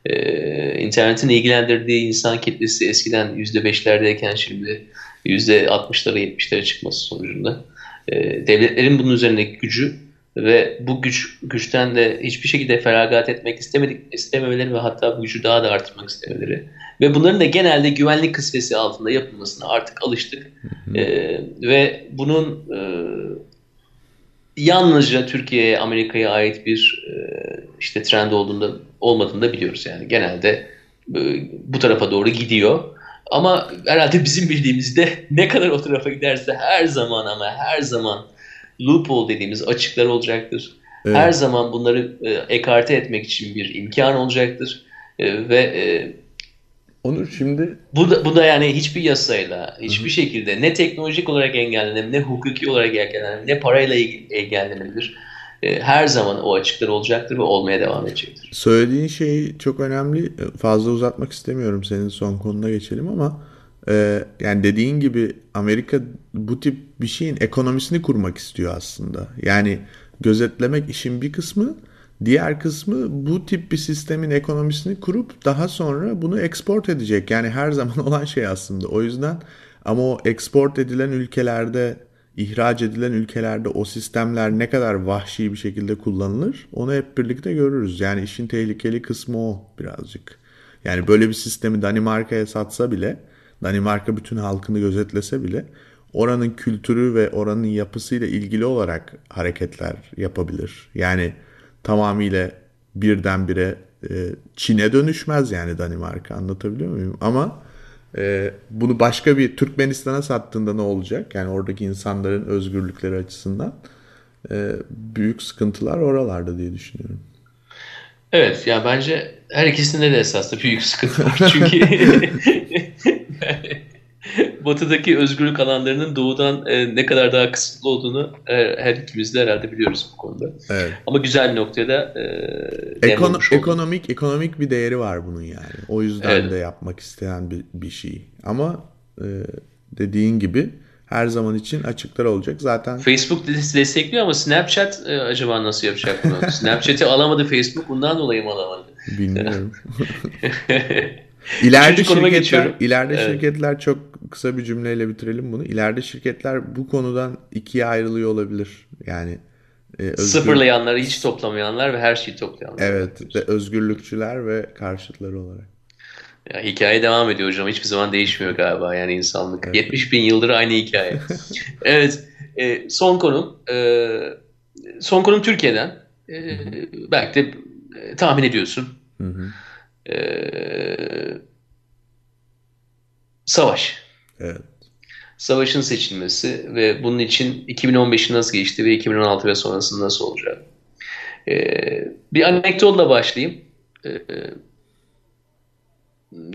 e, internetin ilgilendirdiği insan kitlesi eskiden %5'lerdeyken şimdi %60'lara 70'lere çıkması sonucunda e, devletlerin bunun üzerindeki gücü ve bu güç güçten de hiçbir şekilde feragat etmek istemedik istememeleri ve hatta bu gücü daha da arttırmak istemeleri. Ve bunların da genelde güvenlik kısmesi altında yapılmasına artık alıştık. Ee, ve bunun e, yalnızca Türkiye'ye Amerika'ya ait bir e, işte trend olduğunda olmadığını da biliyoruz yani. Genelde e, bu tarafa doğru gidiyor. Ama herhalde bizim bildiğimizde ne kadar o tarafa giderse her zaman ama her zaman loophole dediğimiz açıklar olacaktır. Evet. Her zaman bunları e, ekarte etmek için bir imkan olacaktır. E, ve e, Onur şimdi bu da, bu da yani hiçbir yasayla, hiçbir Hı-hı. şekilde ne teknolojik olarak engellenebilir, ne hukuki olarak engellenebilir, ne parayla engellenebilir. E, her zaman o açıklar olacaktır ve olmaya devam edecektir. Söylediğin şey çok önemli. Fazla uzatmak istemiyorum senin son konuna geçelim ama ee, yani dediğin gibi Amerika bu tip bir şeyin ekonomisini kurmak istiyor aslında. Yani gözetlemek işin bir kısmı, diğer kısmı bu tip bir sistemin ekonomisini kurup daha sonra bunu export edecek. Yani her zaman <laughs> olan şey aslında. O yüzden ama o export edilen ülkelerde, ihraç edilen ülkelerde o sistemler ne kadar vahşi bir şekilde kullanılır onu hep birlikte görürüz. Yani işin tehlikeli kısmı o birazcık. Yani böyle bir sistemi Danimarka'ya satsa bile Danimarka bütün halkını gözetlese bile oranın kültürü ve oranın yapısıyla ilgili olarak hareketler yapabilir. Yani tamamıyla birdenbire e, Çin'e dönüşmez yani Danimarka anlatabiliyor muyum? Ama e, bunu başka bir Türkmenistan'a sattığında ne olacak? Yani oradaki insanların özgürlükleri açısından e, büyük sıkıntılar oralarda diye düşünüyorum. Evet ya bence her ikisinde de esasında büyük sıkıntı var. <laughs> Çünkü <laughs> batıdaki özgürlük alanlarının doğudan e, ne kadar daha kısıtlı olduğunu e, her ikimiz de herhalde biliyoruz bu konuda. Evet. Ama güzel noktada e, Ekon ekonomik ekonomik bir değeri var bunun yani. O yüzden evet. de yapmak isteyen bir, bir şey. Ama e, dediğin gibi her zaman için açıklar olacak. Zaten Facebook destekliyor ama Snapchat e, acaba nasıl yapacak bunu? <laughs> Snapchat'i alamadı Facebook. Bundan dolayı mı alamadı? Bilmiyorum. <laughs> İleride şirketler, ileride evet. şirketler çok kısa bir cümleyle bitirelim bunu. İleride şirketler bu konudan ikiye ayrılıyor olabilir. Yani e, özgür... sıfırlayanlar, hiç toplamayanlar ve her şeyi toplayanlar. Evet, ve özgürlükçüler ve karşıtları olarak. Ya, hikaye devam ediyor hocam. Hiçbir zaman değişmiyor galiba yani insanlık. Evet. 70 bin yıldır aynı hikaye. <laughs> evet. E, son konum. E, son konum Türkiye'den. E, belki de e, tahmin ediyorsun. Hı hı. E, savaş. Evet. Savaşın seçilmesi ve bunun için 2015'i nasıl geçti ve 2016 ve sonrasında nasıl olacak? E, bir anekdotla başlayayım. E,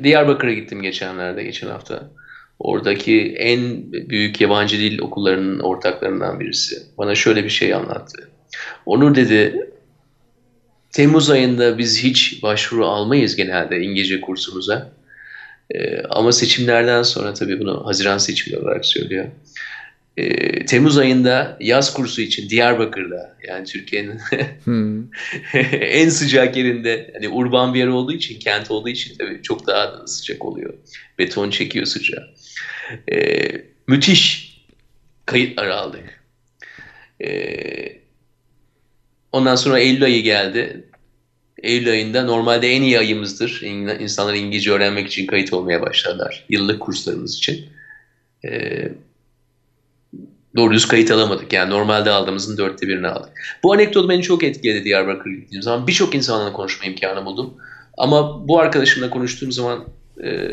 Diyarbakır'a gittim geçenlerde, geçen hafta. Oradaki en büyük yabancı dil okullarının ortaklarından birisi. Bana şöyle bir şey anlattı. Onur dedi, Temmuz ayında biz hiç başvuru almayız genelde İngilizce kursumuza. Ee, ama seçimlerden sonra tabii bunu Haziran seçimleri olarak söylüyor e, Temmuz ayında yaz kursu için Diyarbakır'da yani Türkiye'nin <laughs> hmm. en sıcak yerinde hani urban bir yer olduğu için kent olduğu için tabii çok daha da sıcak oluyor. Beton çekiyor sıcağı. E, müthiş kayıtlar aldık. E, ondan sonra Eylül ayı geldi. Eylül ayında normalde en iyi ayımızdır. İnsanlar İngilizce öğrenmek için kayıt olmaya başladılar. Yıllık kurslarımız için. Eee doğru düz kayıt alamadık. Yani normalde aldığımızın dörtte birini aldık. Bu anekdot beni çok etkiledi Diyarbakır'a gittiğim zaman. Birçok insanla konuşma imkanı buldum. Ama bu arkadaşımla konuştuğum zaman e,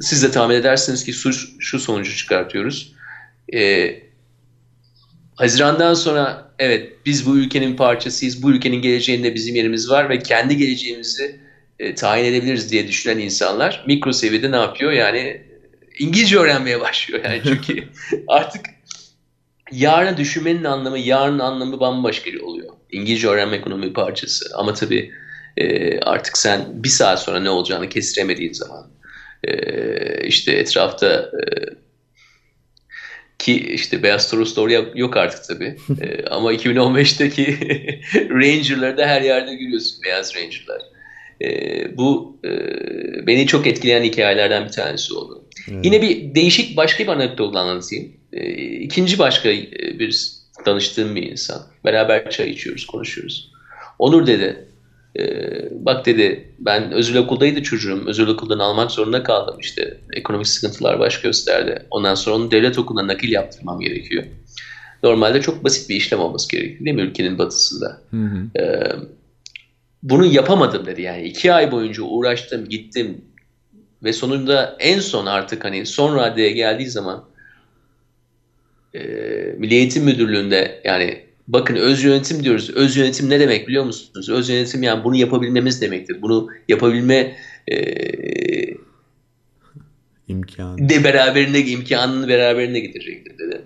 siz de tahmin edersiniz ki şu, şu sonucu çıkartıyoruz. E, Haziran'dan sonra evet biz bu ülkenin parçasıyız, bu ülkenin geleceğinde bizim yerimiz var ve kendi geleceğimizi e, tayin edebiliriz diye düşünen insanlar mikro seviyede ne yapıyor? Yani İngilizce öğrenmeye başlıyor yani çünkü <laughs> artık yarını düşünmenin anlamı, yarının anlamı bambaşka oluyor. İngilizce öğrenme ekonomi parçası. Ama tabii e, artık sen bir saat sonra ne olacağını kestiremediğin zaman e, işte etrafta e, ki işte Beyaz Toros doğru yok artık tabii. <laughs> e, ama 2015'teki <laughs> Ranger'ları da her yerde görüyorsun. Beyaz Ranger'lar. E, bu e, beni çok etkileyen hikayelerden bir tanesi oldu. Hmm. Yine bir değişik başka bir anekdotla anlatayım. E, ikinci başka e, bir tanıştığım bir insan. Beraber çay içiyoruz, konuşuyoruz. Onur dedi, bak dedi ben özel okuldaydı çocuğum. Özel okuldan almak zorunda kaldım işte. Ekonomik sıkıntılar baş gösterdi. Ondan sonra onu devlet okuluna nakil yaptırmam gerekiyor. Normalde çok basit bir işlem olması gerekiyor değil mi ülkenin batısında? Hı hı. E, bunu yapamadım dedi yani. iki ay boyunca uğraştım, gittim ve sonunda en son artık hani son raddeye geldiği zaman e, Milli Eğitim Müdürlüğü'nde yani bakın öz yönetim diyoruz. Öz yönetim ne demek biliyor musunuz? Öz yönetim yani bunu yapabilmemiz demektir. Bunu yapabilme e, imkanı de beraberinde imkanını beraberinde getirecektir dedi.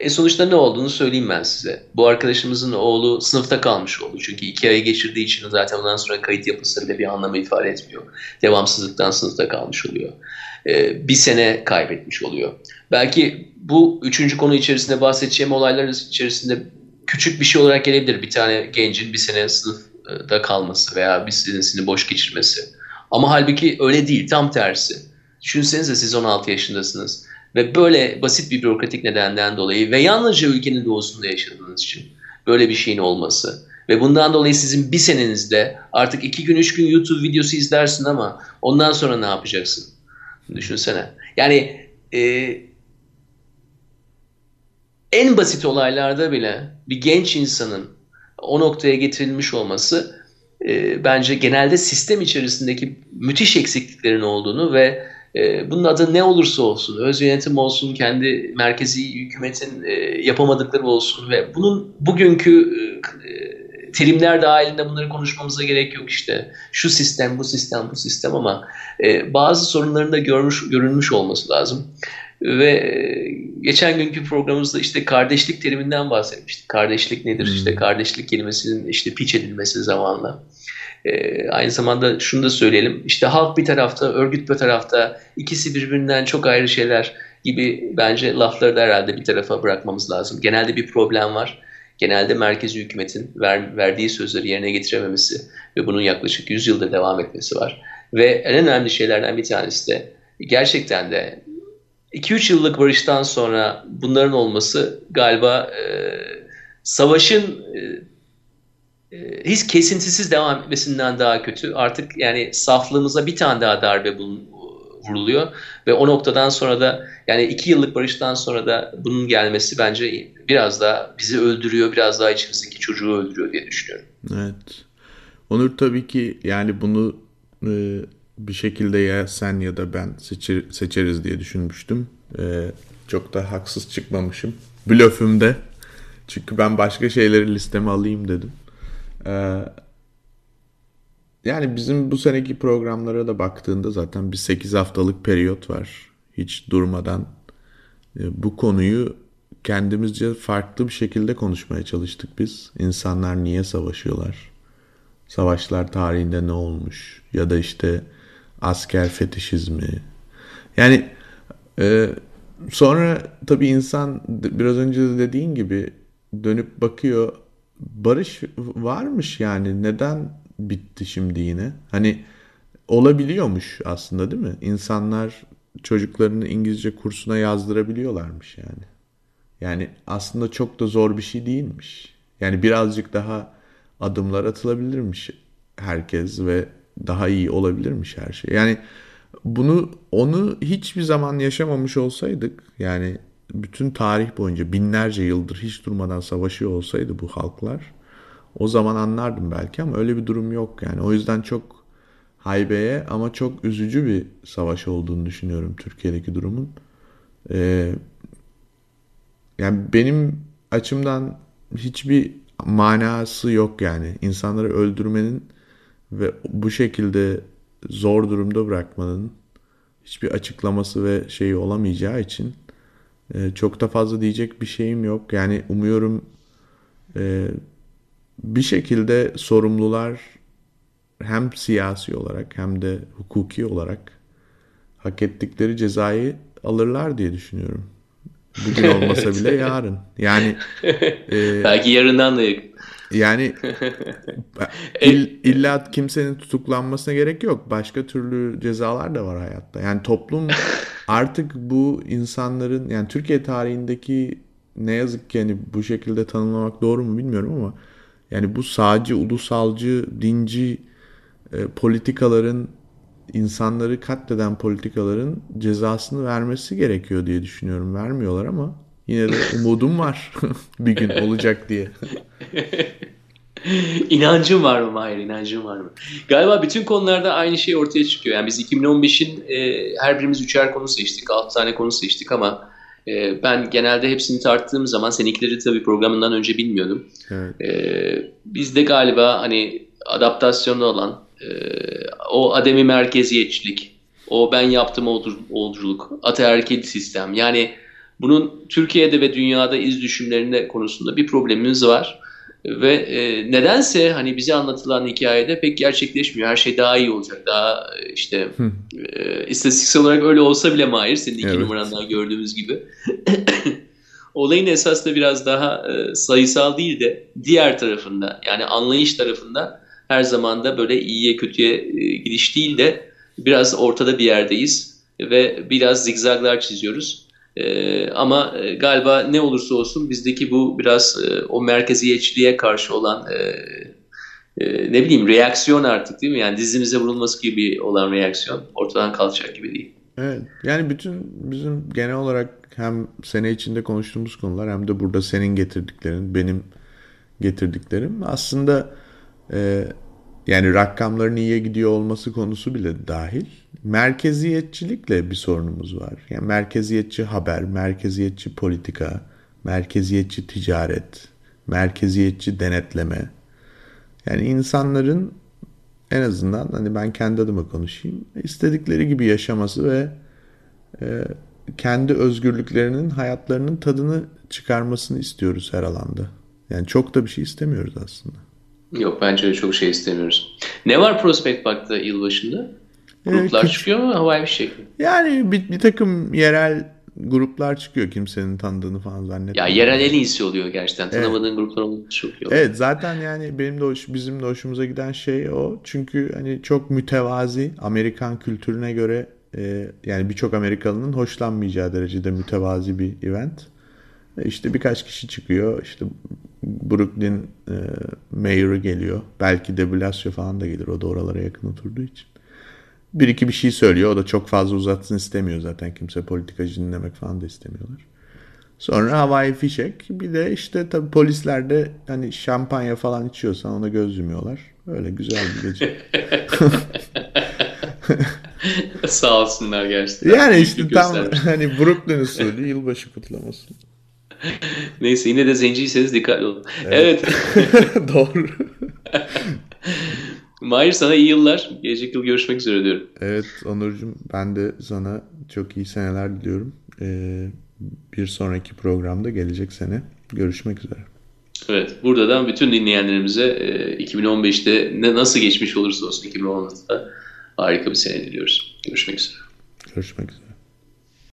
E sonuçta ne olduğunu söyleyeyim ben size. Bu arkadaşımızın oğlu sınıfta kalmış oldu. Çünkü iki ay geçirdiği için zaten ondan sonra kayıt yapısı bile bir anlamı ifade etmiyor. Devamsızlıktan sınıfta kalmış oluyor. E, bir sene kaybetmiş oluyor. Belki bu üçüncü konu içerisinde bahsedeceğim olaylar içerisinde küçük bir şey olarak gelebilir. Bir tane gencin bir sene sınıfta kalması veya bir senesini boş geçirmesi. Ama halbuki öyle değil. Tam tersi. Düşünsenize siz 16 yaşındasınız ve böyle basit bir bürokratik nedenden dolayı ve yalnızca ülkenin doğusunda yaşadığınız için böyle bir şeyin olması ve bundan dolayı sizin bir senenizde artık iki gün üç gün YouTube videosu izlersin ama ondan sonra ne yapacaksın? Düşünsene. Yani e, en basit olaylarda bile bir genç insanın o noktaya getirilmiş olması e, bence genelde sistem içerisindeki müthiş eksikliklerin olduğunu ve e, bunun adı ne olursa olsun, öz yönetim olsun, kendi merkezi hükümetin e, yapamadıkları olsun ve bunun bugünkü e, terimler dahilinde bunları konuşmamıza gerek yok işte. Şu sistem, bu sistem, bu sistem ama e, bazı sorunların da görmüş, görünmüş olması lazım. Ve e, geçen günkü programımızda işte kardeşlik teriminden bahsetmiştik. Kardeşlik nedir? Hmm. İşte kardeşlik kelimesinin işte piç edilmesi zamanla. Ee, aynı zamanda şunu da söyleyelim. İşte halk bir tarafta, örgüt bir tarafta. ikisi birbirinden çok ayrı şeyler gibi bence lafları da herhalde bir tarafa bırakmamız lazım. Genelde bir problem var. Genelde merkezi hükümetin ver, verdiği sözleri yerine getirememesi ve bunun yaklaşık 100 yıldır devam etmesi var. Ve en önemli şeylerden bir tanesi de gerçekten de 2-3 yıllık barıştan sonra bunların olması galiba e, savaşın e, e, hiç kesintisiz devam etmesinden daha kötü. Artık yani saflığımıza bir tane daha darbe vuruluyor ve o noktadan sonra da yani iki yıllık barıştan sonra da bunun gelmesi bence biraz daha bizi öldürüyor, biraz daha içimizdeki çocuğu öldürüyor diye düşünüyorum. Evet. Onur tabii ki yani bunu bir şekilde ya sen ya da ben seçer, seçeriz diye düşünmüştüm. E, çok da haksız çıkmamışım. Blöfümde. Çünkü ben başka şeyleri listeme alayım dedim. E, yani bizim bu seneki programlara da baktığında zaten bir 8 haftalık periyot var. Hiç durmadan e, bu konuyu kendimizce farklı bir şekilde konuşmaya çalıştık biz. İnsanlar niye savaşıyorlar? Savaşlar tarihinde ne olmuş? Ya da işte asker fetişizmi. Yani e, sonra tabii insan biraz önce de dediğin gibi dönüp bakıyor barış varmış yani neden bitti şimdi yine? Hani olabiliyormuş aslında değil mi? İnsanlar çocuklarını İngilizce kursuna yazdırabiliyorlarmış yani. Yani aslında çok da zor bir şey değilmiş. Yani birazcık daha adımlar atılabilirmiş herkes ve daha iyi olabilirmiş her şey. Yani bunu onu hiçbir zaman yaşamamış olsaydık yani bütün tarih boyunca binlerce yıldır hiç durmadan savaşıyor olsaydı bu halklar o zaman anlardım belki ama öyle bir durum yok yani. O yüzden çok haybeye ama çok üzücü bir savaş olduğunu düşünüyorum Türkiye'deki durumun. Ee, yani benim açımdan hiçbir manası yok yani. İnsanları öldürmenin ve bu şekilde zor durumda bırakmanın hiçbir açıklaması ve şeyi olamayacağı için e, çok da fazla diyecek bir şeyim yok. Yani umuyorum e, bir şekilde sorumlular hem siyasi olarak hem de hukuki olarak hak ettikleri cezayı alırlar diye düşünüyorum. Bugün <laughs> olmasa bile yarın. Yani e, <laughs> belki yarından da yakın. Yani <laughs> ill, illa kimsenin tutuklanmasına gerek yok. Başka türlü cezalar da var hayatta. Yani toplum <laughs> artık bu insanların yani Türkiye tarihindeki ne yazık ki hani bu şekilde tanımlamak doğru mu bilmiyorum ama yani bu sağcı, ulusalcı, dinci e, politikaların insanları katleden politikaların cezasını vermesi gerekiyor diye düşünüyorum. Vermiyorlar ama yine de umudum var <laughs> bir gün olacak diye. <laughs> İnancım var mı Mahir? İnancım var mı? Galiba bütün konularda aynı şey ortaya çıkıyor. Yani biz 2015'in e, her birimiz üçer konu seçtik. Altı tane konu seçtik ama e, ben genelde hepsini tarttığım zaman seninkileri tabii programından önce bilmiyordum. Evet. E, bizde galiba hani adaptasyonda olan e, o ademi merkeziyetçilik, o ben yaptım olculuk, ataerkil sistem. Yani bunun Türkiye'de ve dünyada iz düşümlerinde konusunda bir problemimiz var. Ve e, nedense hani bize anlatılan hikayede pek gerçekleşmiyor. Her şey daha iyi olacak. Daha e, işte e, istatistiksel olarak öyle olsa bile Mahir senin iki evet. numarandan gördüğümüz gibi. <coughs> Olayın esas da biraz daha e, sayısal değil de diğer tarafında yani anlayış tarafında her zaman da böyle iyiye kötüye e, gidiş değil de biraz ortada bir yerdeyiz ve biraz zigzaglar çiziyoruz. E, ama galiba ne olursa olsun bizdeki bu biraz e, o merkeziyetçiliğe karşı olan e, e, ne bileyim reaksiyon artık değil mi? Yani dizimize vurulması gibi olan reaksiyon ortadan kalkacak gibi değil. Evet. Yani bütün bizim genel olarak hem sene içinde konuştuğumuz konular hem de burada senin getirdiklerin, benim getirdiklerim aslında e, yani rakamların iyiye gidiyor olması konusu bile dahil merkeziyetçilikle bir sorunumuz var. Yani merkeziyetçi haber, merkeziyetçi politika, merkeziyetçi ticaret, merkeziyetçi denetleme. Yani insanların en azından hani ben kendi adıma konuşayım istedikleri gibi yaşaması ve e, kendi özgürlüklerinin, hayatlarının tadını çıkarmasını istiyoruz her alanda. Yani çok da bir şey istemiyoruz aslında. Yok bence çok şey istemiyoruz. Ne var Prospect Park'ta yılbaşında? Gruplar ee, çıkıyor mu? Havai bir şey Yani bir, bir takım yerel gruplar çıkıyor kimsenin tanıdığını falan zannetmiyorum. Ya yerel en iyisi oluyor gerçekten. Tanımadığın evet. gruplar olması çok iyi oluyor. Evet zaten yani benim de hoş, bizim de hoşumuza giden şey o. Çünkü hani çok mütevazi Amerikan kültürüne göre e, yani birçok Amerikalının hoşlanmayacağı derecede mütevazi bir event. E işte birkaç kişi çıkıyor. İşte Brooklyn e, mayor'ı geliyor. Belki de Blasio falan da gelir. O da oralara yakın oturduğu için bir iki bir şey söylüyor. O da çok fazla uzatsın istemiyor zaten. Kimse politikacı dinlemek falan da istemiyorlar. Sonra havai fişek. Bir de işte tabii polisler de hani şampanya falan içiyorsan ona göz yumuyorlar. Öyle güzel bir gece. <laughs> Sağ olsunlar gerçekten. Yani işte tam hani Brooklyn usulü yılbaşı kutlaması. Neyse yine de zenciyseniz dikkatli olun. Evet. evet. <laughs> Doğru. <laughs> Mahir sana iyi yıllar. Gelecek yıl görüşmek üzere diyorum. Evet Onurcuğum ben de sana çok iyi seneler diliyorum. Ee, bir sonraki programda gelecek sene görüşmek üzere. Evet buradan bütün dinleyenlerimize 2015'te e, ne nasıl geçmiş olursa olsun 2016'da harika bir sene diliyoruz. Görüşmek üzere. Görüşmek üzere.